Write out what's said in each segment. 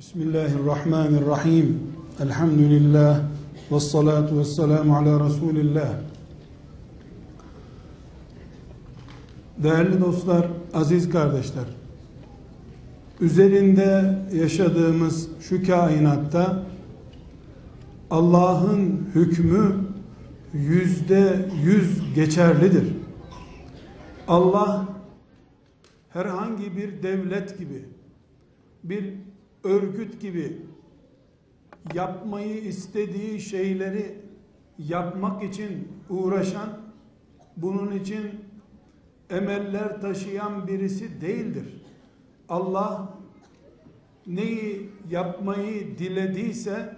Bismillahirrahmanirrahim. Elhamdülillah. Ve salatu ve selamu ala Resulillah. Değerli dostlar, aziz kardeşler. Üzerinde yaşadığımız şu kainatta Allah'ın hükmü yüzde yüz geçerlidir. Allah herhangi bir devlet gibi, bir örgüt gibi yapmayı istediği şeyleri yapmak için uğraşan, bunun için emeller taşıyan birisi değildir. Allah neyi yapmayı dilediyse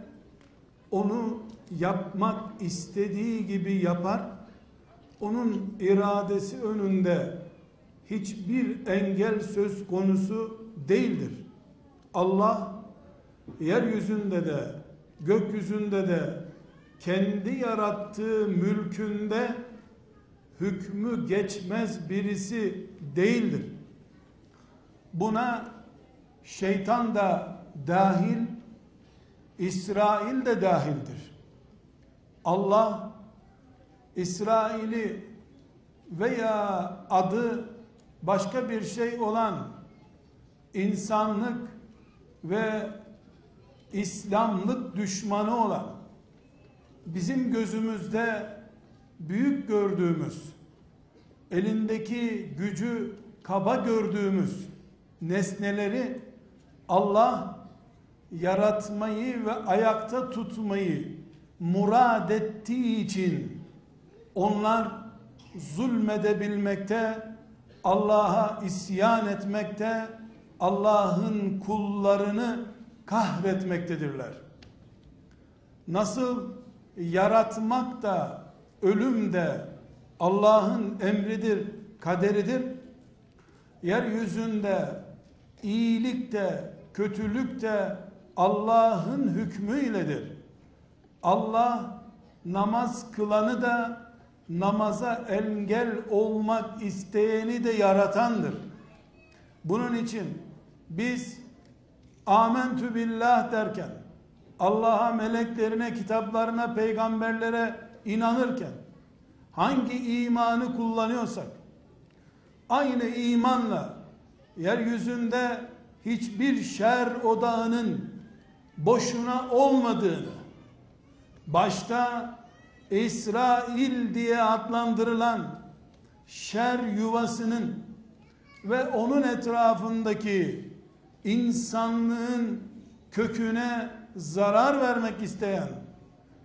onu yapmak istediği gibi yapar. Onun iradesi önünde hiçbir engel söz konusu değildir. Allah yeryüzünde de gökyüzünde de kendi yarattığı mülkünde hükmü geçmez birisi değildir. Buna şeytan da dahil, İsrail de dahildir. Allah İsrail'i veya adı başka bir şey olan insanlık ve İslamlık düşmanı olan bizim gözümüzde büyük gördüğümüz elindeki gücü kaba gördüğümüz nesneleri Allah yaratmayı ve ayakta tutmayı murad ettiği için onlar zulmedebilmekte, Allah'a isyan etmekte, Allah'ın kullarını kahretmektedirler. Nasıl yaratmak da ölüm de Allah'ın emridir, kaderidir. Yeryüzünde iyilik de kötülük de Allah'ın hükmüyledir. Allah namaz kılanı da namaza engel olmak isteyeni de yaratandır. Bunun için biz amentü billah derken Allah'a, meleklerine, kitaplarına, peygamberlere inanırken hangi imanı kullanıyorsak aynı imanla yeryüzünde hiçbir şer odağının boşuna olmadığını başta İsrail diye adlandırılan şer yuvasının ve onun etrafındaki insanlığın köküne zarar vermek isteyen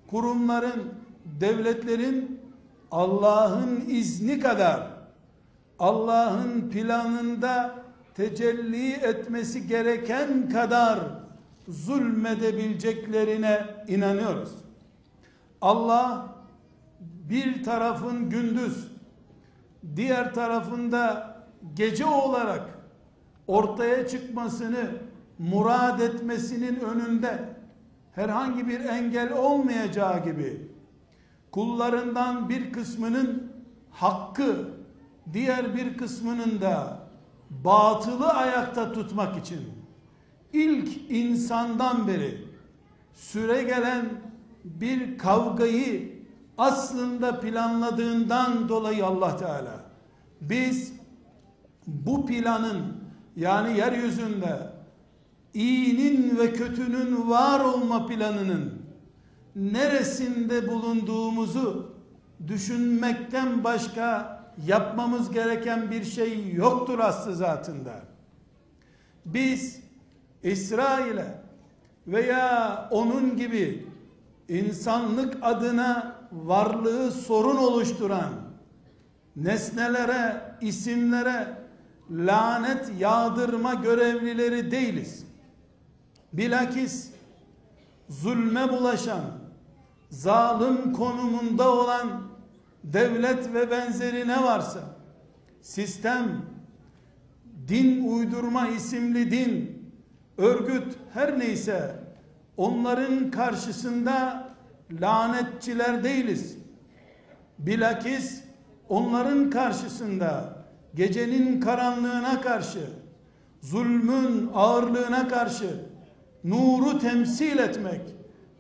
kurumların, devletlerin Allah'ın izni kadar Allah'ın planında tecelli etmesi gereken kadar zulmedebileceklerine inanıyoruz. Allah bir tarafın gündüz, diğer tarafında gece olarak ortaya çıkmasını murad etmesinin önünde herhangi bir engel olmayacağı gibi kullarından bir kısmının hakkı diğer bir kısmının da batılı ayakta tutmak için ilk insandan beri süre gelen bir kavgayı aslında planladığından dolayı Allah Teala biz bu planın yani yeryüzünde iyinin ve kötünün var olma planının neresinde bulunduğumuzu düşünmekten başka yapmamız gereken bir şey yoktur aslı zatında. Biz İsrail'e veya onun gibi insanlık adına varlığı sorun oluşturan nesnelere, isimlere lanet yağdırma görevlileri değiliz. Bilakis zulme bulaşan, zalim konumunda olan devlet ve benzeri ne varsa sistem, din uydurma isimli din, örgüt her neyse onların karşısında lanetçiler değiliz. Bilakis onların karşısında gecenin karanlığına karşı, zulmün ağırlığına karşı nuru temsil etmek,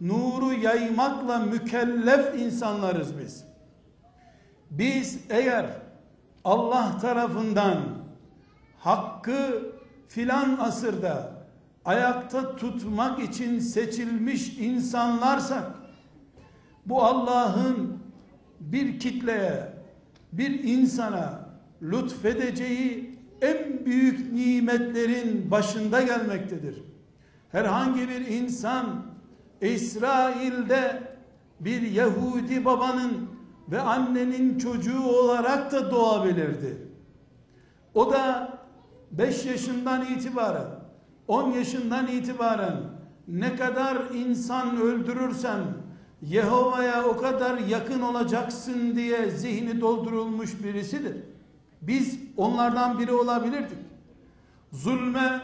nuru yaymakla mükellef insanlarız biz. Biz eğer Allah tarafından hakkı filan asırda ayakta tutmak için seçilmiş insanlarsak bu Allah'ın bir kitleye, bir insana lütfedeceği en büyük nimetlerin başında gelmektedir. Herhangi bir insan İsrail'de bir Yahudi babanın ve annenin çocuğu olarak da doğabilirdi. O da 5 yaşından itibaren 10 yaşından itibaren ne kadar insan öldürürsen Yehova'ya o kadar yakın olacaksın diye zihni doldurulmuş birisidir. Biz onlardan biri olabilirdik. Zulme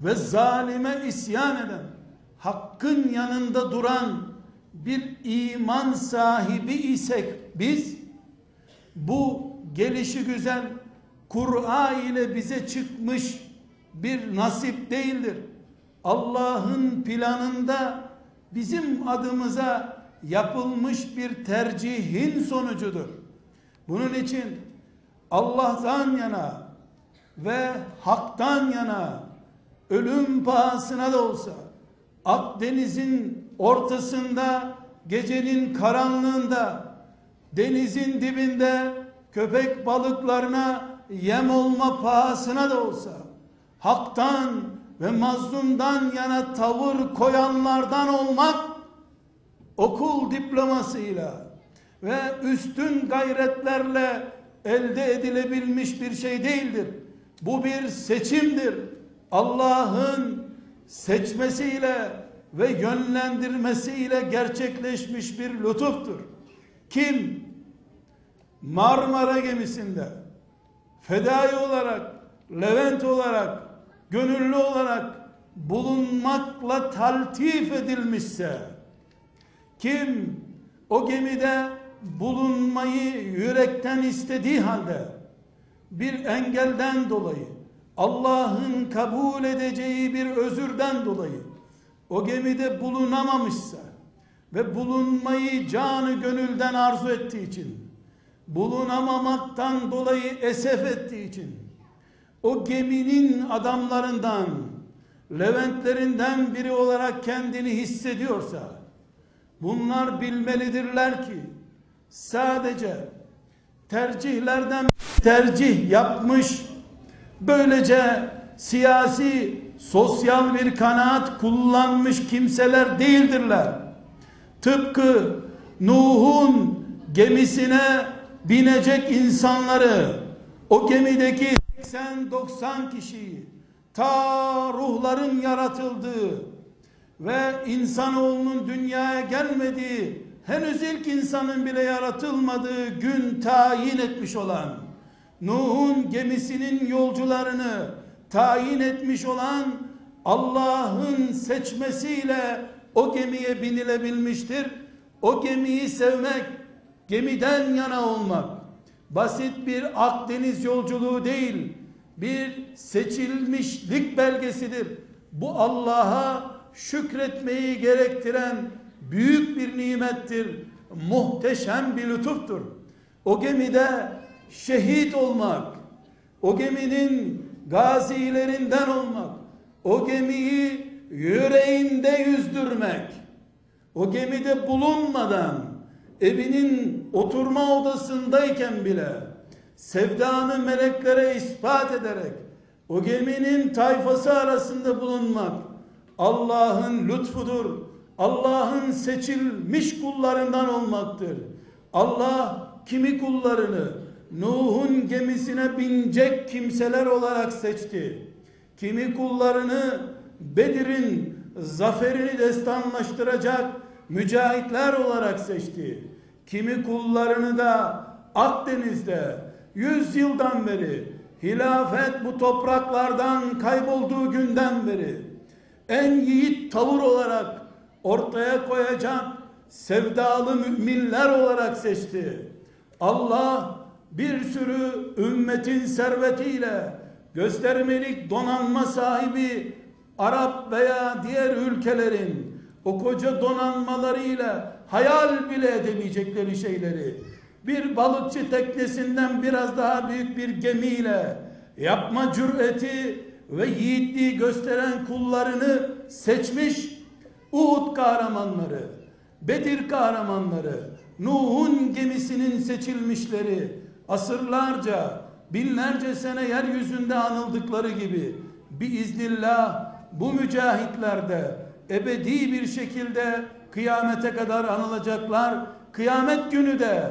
ve zalime isyan eden, hakkın yanında duran bir iman sahibi isek biz bu gelişi güzel Kur'an ile bize çıkmış bir nasip değildir. Allah'ın planında bizim adımıza yapılmış bir tercihin sonucudur. Bunun için Allah'tan yana ve haktan yana ölüm pahasına da olsa Akdeniz'in ortasında gecenin karanlığında denizin dibinde köpek balıklarına yem olma pahasına da olsa haktan ve mazlumdan yana tavır koyanlardan olmak okul diplomasıyla ve üstün gayretlerle elde edilebilmiş bir şey değildir. Bu bir seçimdir. Allah'ın seçmesiyle ve yönlendirmesiyle gerçekleşmiş bir lütuftur. Kim Marmara gemisinde fedai olarak, Levent olarak, gönüllü olarak bulunmakla taltif edilmişse, kim o gemide bulunmayı yürekten istediği halde bir engelden dolayı Allah'ın kabul edeceği bir özürden dolayı o gemide bulunamamışsa ve bulunmayı canı gönülden arzu ettiği için bulunamamaktan dolayı esef ettiği için o geminin adamlarından Leventlerinden biri olarak kendini hissediyorsa bunlar bilmelidirler ki sadece tercihlerden tercih yapmış böylece siyasi sosyal bir kanaat kullanmış kimseler değildirler. Tıpkı Nuh'un gemisine binecek insanları o gemideki 80-90 kişiyi ta ruhların yaratıldığı ve insanoğlunun dünyaya gelmediği henüz ilk insanın bile yaratılmadığı gün tayin etmiş olan Nuh'un gemisinin yolcularını tayin etmiş olan Allah'ın seçmesiyle o gemiye binilebilmiştir. O gemiyi sevmek, gemiden yana olmak, basit bir Akdeniz yolculuğu değil, bir seçilmişlik belgesidir. Bu Allah'a şükretmeyi gerektiren büyük bir nimettir. Muhteşem bir lütuftur. O gemide şehit olmak, o geminin gazilerinden olmak, o gemiyi yüreğinde yüzdürmek, o gemide bulunmadan evinin oturma odasındayken bile sevdanı meleklere ispat ederek o geminin tayfası arasında bulunmak Allah'ın lütfudur. Allah'ın seçilmiş kullarından olmaktır. Allah kimi kullarını Nuh'un gemisine binecek kimseler olarak seçti. Kimi kullarını Bedir'in zaferini destanlaştıracak mücahitler olarak seçti. Kimi kullarını da Akdeniz'de 100 yıldan beri hilafet bu topraklardan kaybolduğu günden beri en yiğit tavır olarak ortaya koyacak sevdalı müminler olarak seçti. Allah bir sürü ümmetin servetiyle göstermelik donanma sahibi Arap veya diğer ülkelerin o koca donanmalarıyla hayal bile edemeyecekleri şeyleri bir balıkçı teknesinden biraz daha büyük bir gemiyle yapma cüreti ve yiğitliği gösteren kullarını seçmiş Uhud kahramanları, Bedir kahramanları, Nuh'un gemisinin seçilmişleri asırlarca, binlerce sene yeryüzünde anıldıkları gibi biiznillah bu mücahitler de ebedi bir şekilde kıyamete kadar anılacaklar. Kıyamet günü de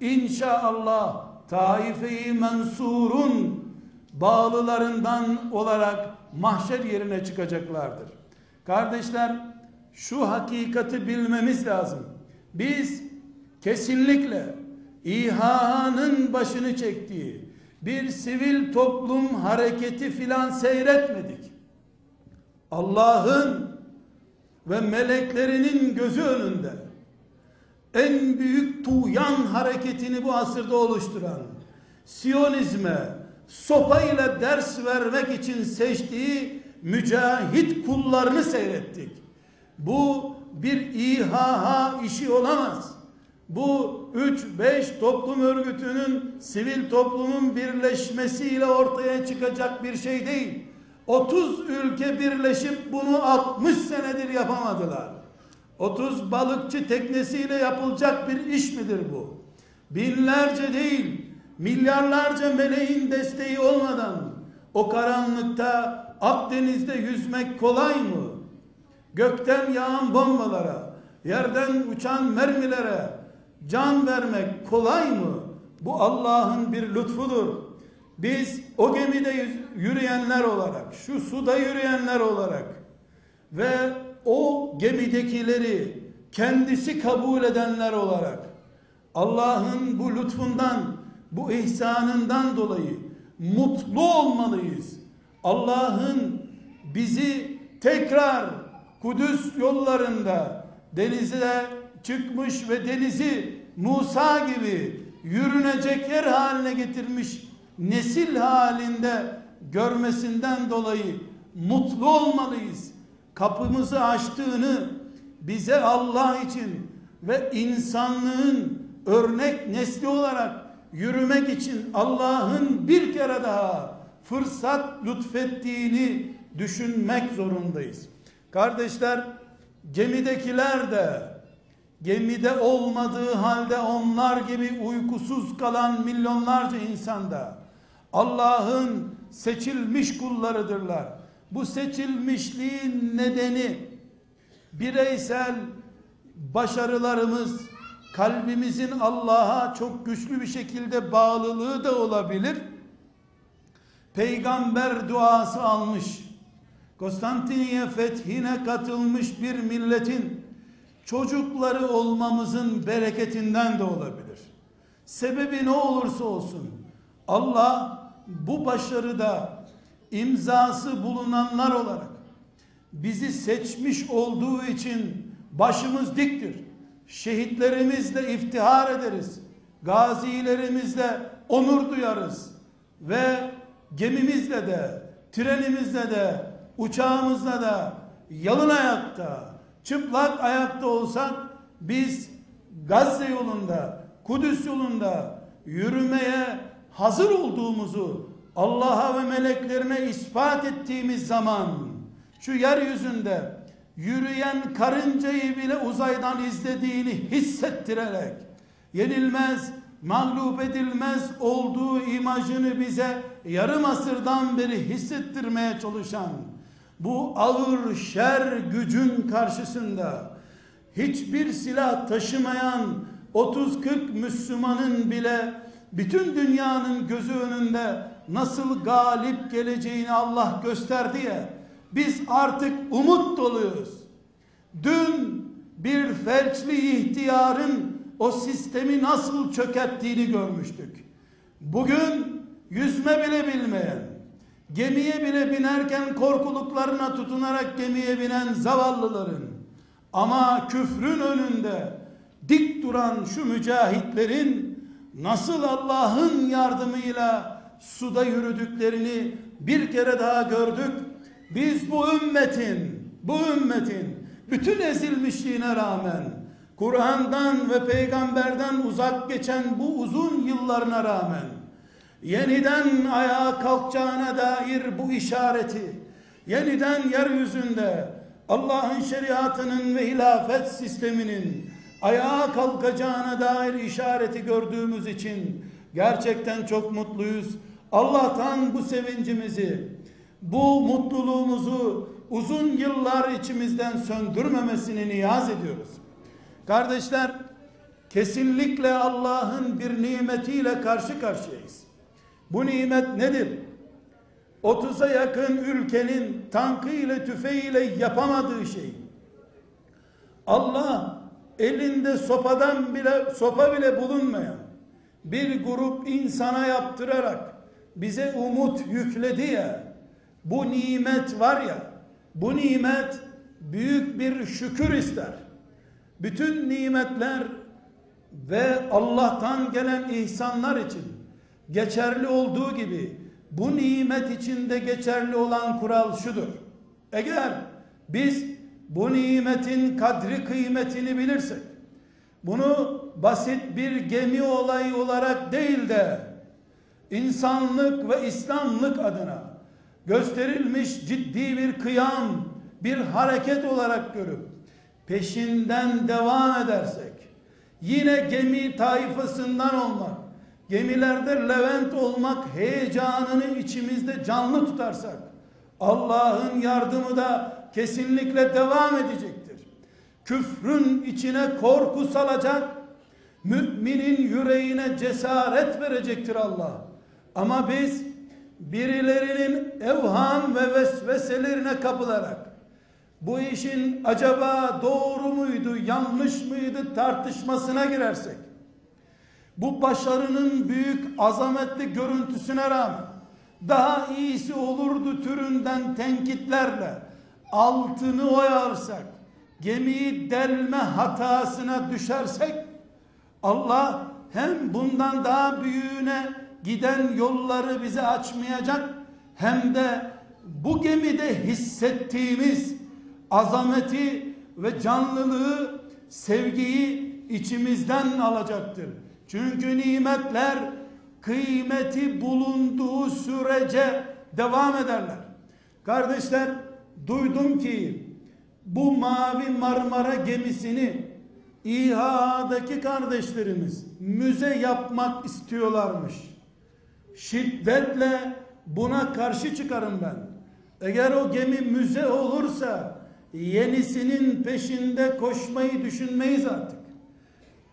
inşallah taife-i mensurun bağlılarından olarak mahşer yerine çıkacaklardır. Kardeşler şu hakikati bilmemiz lazım. Biz kesinlikle İHA'nın başını çektiği bir sivil toplum hareketi filan seyretmedik. Allah'ın ve meleklerinin gözü önünde en büyük tuğyan hareketini bu asırda oluşturan Siyonizme sopayla ders vermek için seçtiği mücahit kullarını seyrettik. Bu bir İHA işi olamaz. Bu 3-5 toplum örgütünün sivil toplumun birleşmesiyle ortaya çıkacak bir şey değil. 30 ülke birleşip bunu 60 senedir yapamadılar. 30 balıkçı teknesiyle yapılacak bir iş midir bu? Binlerce değil, milyarlarca meleğin desteği olmadan o karanlıkta Akdeniz'de yüzmek kolay mı? Gökten yağan bombalara, yerden uçan mermilere can vermek kolay mı? Bu Allah'ın bir lütfudur. Biz o gemide yürüyenler olarak, şu suda yürüyenler olarak ve o gemidekileri kendisi kabul edenler olarak Allah'ın bu lütfundan, bu ihsanından dolayı mutlu olmalıyız. Allah'ın bizi tekrar Kudüs yollarında denize çıkmış ve denizi Musa gibi yürünecek yer haline getirmiş nesil halinde görmesinden dolayı mutlu olmalıyız. Kapımızı açtığını bize Allah için ve insanlığın örnek nesli olarak yürümek için Allah'ın bir kere daha fırsat lütfettiğini düşünmek zorundayız. Kardeşler gemidekiler de gemide olmadığı halde onlar gibi uykusuz kalan milyonlarca insanda Allah'ın seçilmiş kullarıdırlar. Bu seçilmişliğin nedeni bireysel başarılarımız, kalbimizin Allah'a çok güçlü bir şekilde bağlılığı da olabilir. Peygamber duası almış, Konstantiniye fethine katılmış bir milletin çocukları olmamızın bereketinden de olabilir. Sebebi ne olursa olsun Allah bu başarıda imzası bulunanlar olarak bizi seçmiş olduğu için başımız diktir. Şehitlerimizle iftihar ederiz. Gazilerimizle onur duyarız. Ve gemimizle de, trenimizle de, uçağımızla da, yalın ayakta, çıplak ayakta olsak biz Gazze yolunda, Kudüs yolunda yürümeye hazır olduğumuzu Allah'a ve meleklerine ispat ettiğimiz zaman şu yeryüzünde yürüyen karıncayı bile uzaydan izlediğini hissettirerek yenilmez, mağlup edilmez olduğu imajını bize yarım asırdan beri hissettirmeye çalışan bu ağır şer gücün karşısında hiçbir silah taşımayan 30-40 Müslümanın bile bütün dünyanın gözü önünde nasıl galip geleceğini Allah gösterdi ya biz artık umut doluyuz. Dün bir felçli ihtiyarın o sistemi nasıl çökerttiğini görmüştük. Bugün yüzme bile bilmeyen, gemiye bile binerken korkuluklarına tutunarak gemiye binen zavallıların ama küfrün önünde dik duran şu mücahitlerin nasıl Allah'ın yardımıyla suda yürüdüklerini bir kere daha gördük. Biz bu ümmetin, bu ümmetin bütün ezilmişliğine rağmen Kur'an'dan ve peygamberden uzak geçen bu uzun yıllarına rağmen yeniden ayağa kalkacağına dair bu işareti yeniden yeryüzünde Allah'ın şeriatının ve hilafet sisteminin ayağa kalkacağına dair işareti gördüğümüz için gerçekten çok mutluyuz. Allah'tan bu sevincimizi, bu mutluluğumuzu uzun yıllar içimizden söndürmemesini niyaz ediyoruz. Kardeşler, kesinlikle Allah'ın bir nimetiyle karşı karşıyayız. Bu nimet nedir? 30'a yakın ülkenin tankı ile tüfeğiyle yapamadığı şey. Allah elinde sopadan bile sopa bile bulunmayan bir grup insana yaptırarak bize umut yükledi ya bu nimet var ya bu nimet büyük bir şükür ister. Bütün nimetler ve Allah'tan gelen ihsanlar için geçerli olduğu gibi bu nimet içinde geçerli olan kural şudur. Eğer biz bu nimetin kadri kıymetini bilirsek, bunu basit bir gemi olayı olarak değil de insanlık ve İslamlık adına gösterilmiş ciddi bir kıyam, bir hareket olarak görüp peşinden devam edersek yine gemi tayfasından olmak, gemilerde Levent olmak heyecanını içimizde canlı tutarsak Allah'ın yardımı da kesinlikle devam edecektir. Küfrün içine korku salacak, müminin yüreğine cesaret verecektir Allah. Ama biz birilerinin evham ve vesveselerine kapılarak bu işin acaba doğru muydu, yanlış mıydı tartışmasına girersek bu başarının büyük azametli görüntüsüne rağmen daha iyisi olurdu türünden tenkitlerle altını oyarsak gemiyi delme hatasına düşersek Allah hem bundan daha büyüğüne giden yolları bize açmayacak hem de bu gemide hissettiğimiz azameti ve canlılığı sevgiyi içimizden alacaktır. Çünkü nimetler kıymeti bulunduğu sürece devam ederler. Kardeşler duydum ki bu mavi Marmara gemisini İHA'daki kardeşlerimiz müze yapmak istiyorlarmış. Şiddetle buna karşı çıkarım ben. Eğer o gemi müze olursa yenisinin peşinde koşmayı düşünmeyiz artık.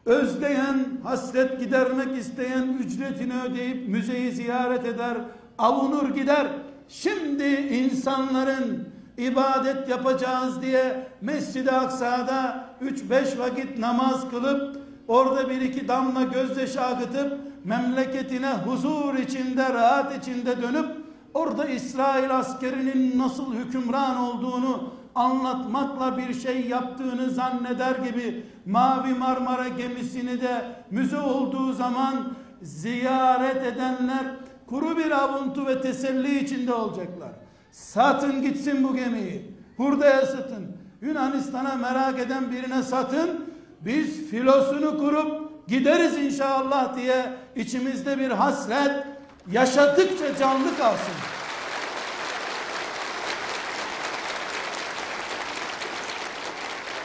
Özleyen, hasret gidermek isteyen ücretini ödeyip müzeyi ziyaret eder, avunur gider. Şimdi insanların ibadet yapacağız diye Mescid-i Aksa'da 3-5 vakit namaz kılıp orada bir iki damla gözyaşı akıtıp memleketine huzur içinde, rahat içinde dönüp orada İsrail askerinin nasıl hükümran olduğunu anlatmakla bir şey yaptığını zanneder gibi Mavi Marmara gemisini de müze olduğu zaman ziyaret edenler kuru bir avuntu ve teselli içinde olacaklar. Satın gitsin bu gemiyi. Hurdaya satın. Yunanistan'a merak eden birine satın. Biz filosunu kurup gideriz inşallah diye içimizde bir hasret yaşadıkça canlı kalsın.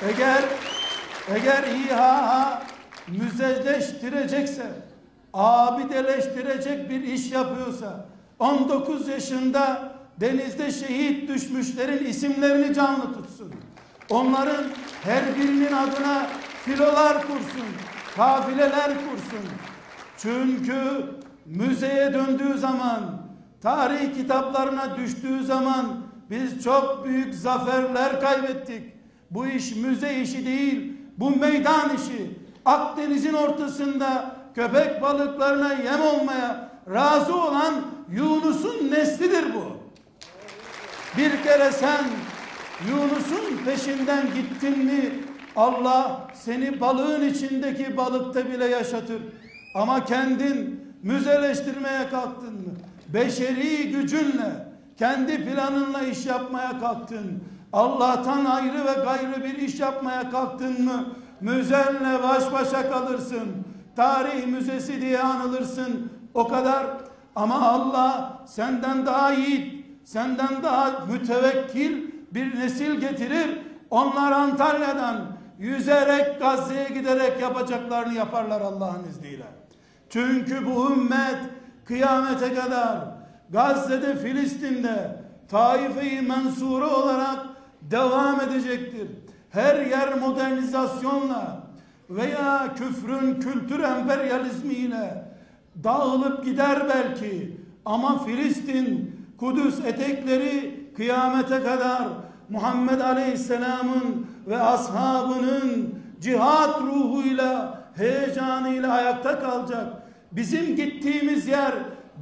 Eğer eğer İHA müzeleştirecekse, abideleştirecek bir iş yapıyorsa, 19 yaşında denizde şehit düşmüşlerin isimlerini canlı tutsun. Onların her birinin adına filolar kursun, kafileler kursun. Çünkü müzeye döndüğü zaman, tarih kitaplarına düştüğü zaman biz çok büyük zaferler kaybettik. Bu iş müze işi değil, bu meydan işi. Akdeniz'in ortasında köpek balıklarına yem olmaya razı olan Yunus'un neslidir bu. Bir kere sen Yunus'un peşinden gittin mi Allah seni balığın içindeki balıkta bile yaşatır. Ama kendin müzeleştirmeye kalktın mı? Beşeri gücünle kendi planınla iş yapmaya kalktın. Allah'tan ayrı ve gayrı bir iş yapmaya kalktın mı müzenle baş başa kalırsın. Tarih müzesi diye anılırsın. O kadar ama Allah senden daha yiğit, senden daha mütevekkil bir nesil getirir. Onlar Antalya'dan yüzerek Gazze'ye giderek yapacaklarını yaparlar Allah'ın izniyle. Çünkü bu ümmet kıyamete kadar Gazze'de, Filistin'de Taife-i Mensure olarak devam edecektir. Her yer modernizasyonla veya küfrün kültür emperyalizmiyle dağılıp gider belki ama Filistin, Kudüs etekleri kıyamete kadar Muhammed Aleyhisselam'ın ve ashabının cihat ruhuyla, heyecanıyla ayakta kalacak. Bizim gittiğimiz yer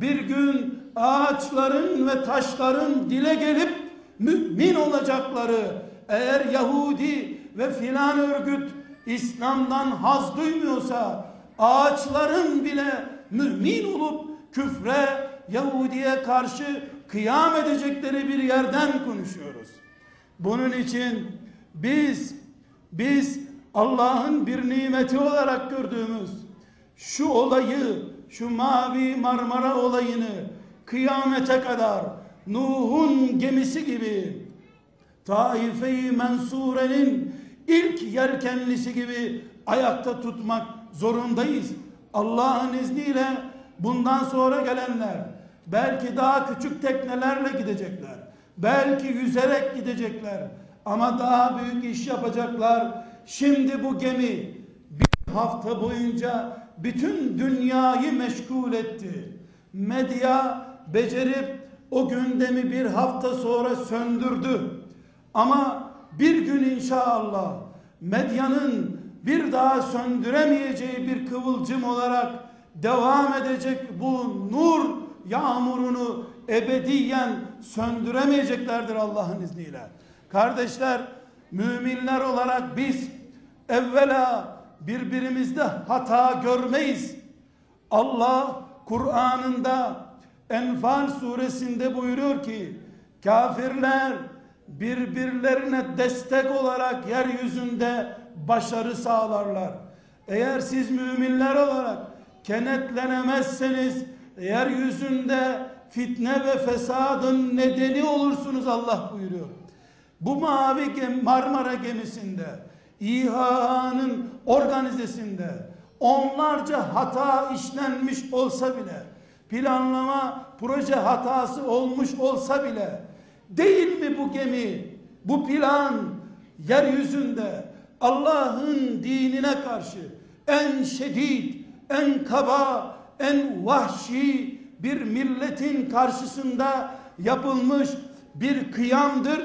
bir gün ağaçların ve taşların dile gelip mümin olacakları eğer Yahudi ve filan örgüt İslam'dan haz duymuyorsa ağaçların bile mümin olup küfre Yahudi'ye karşı kıyam edecekleri bir yerden konuşuyoruz. Bunun için biz biz Allah'ın bir nimeti olarak gördüğümüz şu olayı, şu mavi Marmara olayını kıyamete kadar Nuh'un gemisi gibi Taife-i Mensure'nin ilk yelkenlisi gibi ayakta tutmak zorundayız. Allah'ın izniyle bundan sonra gelenler belki daha küçük teknelerle gidecekler. Belki yüzerek gidecekler. Ama daha büyük iş yapacaklar. Şimdi bu gemi bir hafta boyunca bütün dünyayı meşgul etti. Medya becerip o gündemi bir hafta sonra söndürdü. Ama bir gün inşallah medyanın bir daha söndüremeyeceği bir kıvılcım olarak devam edecek bu nur yağmurunu ebediyen söndüremeyeceklerdir Allah'ın izniyle. Kardeşler, müminler olarak biz evvela birbirimizde hata görmeyiz. Allah Kur'an'ında Enfal suresinde buyuruyor ki kafirler birbirlerine destek olarak yeryüzünde başarı sağlarlar. Eğer siz müminler olarak kenetlenemezseniz yeryüzünde fitne ve fesadın nedeni olursunuz Allah buyuruyor. Bu mavi gemi, Marmara gemisinde İHA'nın organizesinde onlarca hata işlenmiş olsa bile planlama proje hatası olmuş olsa bile değil mi bu gemi bu plan yeryüzünde Allah'ın dinine karşı en şiddet, en kaba, en vahşi bir milletin karşısında yapılmış bir kıyamdır.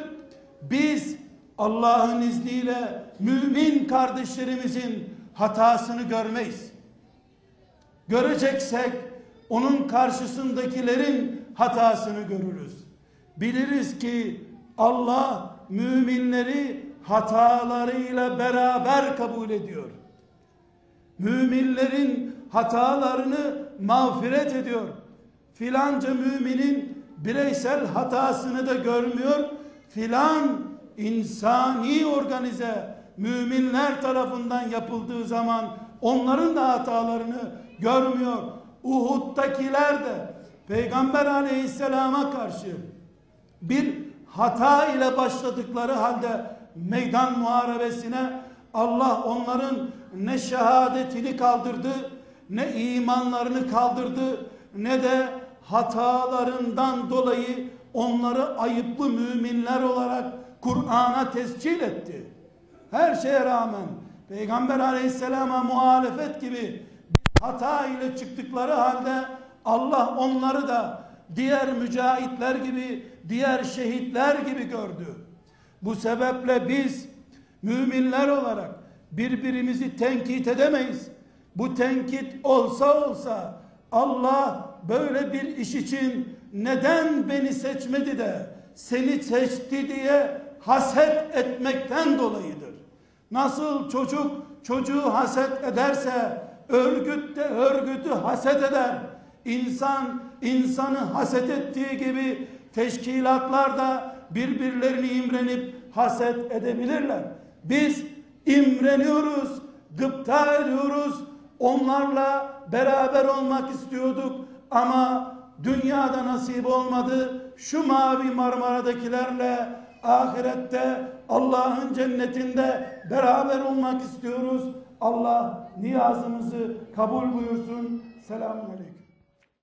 Biz Allah'ın izniyle mümin kardeşlerimizin hatasını görmeyiz. Göreceksek onun karşısındakilerin hatasını görürüz. Biliriz ki Allah müminleri hatalarıyla beraber kabul ediyor. Müminlerin hatalarını mağfiret ediyor. Filanca müminin bireysel hatasını da görmüyor. Filan insani organize müminler tarafından yapıldığı zaman onların da hatalarını görmüyor. Uhud'dakiler de Peygamber aleyhisselama karşı bir hata ile başladıkları halde meydan muharebesine Allah onların ne şehadetini kaldırdı ne imanlarını kaldırdı ne de hatalarından dolayı onları ayıplı müminler olarak Kur'an'a tescil etti. Her şeye rağmen Peygamber aleyhisselama muhalefet gibi hata ile çıktıkları halde Allah onları da diğer mücahitler gibi, diğer şehitler gibi gördü. Bu sebeple biz müminler olarak birbirimizi tenkit edemeyiz. Bu tenkit olsa olsa Allah böyle bir iş için neden beni seçmedi de seni seçti diye haset etmekten dolayıdır. Nasıl çocuk çocuğu haset ederse örgüt de örgütü haset eder. İnsan insanı haset ettiği gibi teşkilatlar da birbirlerini imrenip haset edebilirler. Biz imreniyoruz, gıpta ediyoruz. Onlarla beraber olmak istiyorduk ama dünyada nasip olmadı. Şu mavi Marmara'dakilerle ahirette Allah'ın cennetinde beraber olmak istiyoruz. Allah niyazımızı kabul buyursun. Selamun Aleyküm.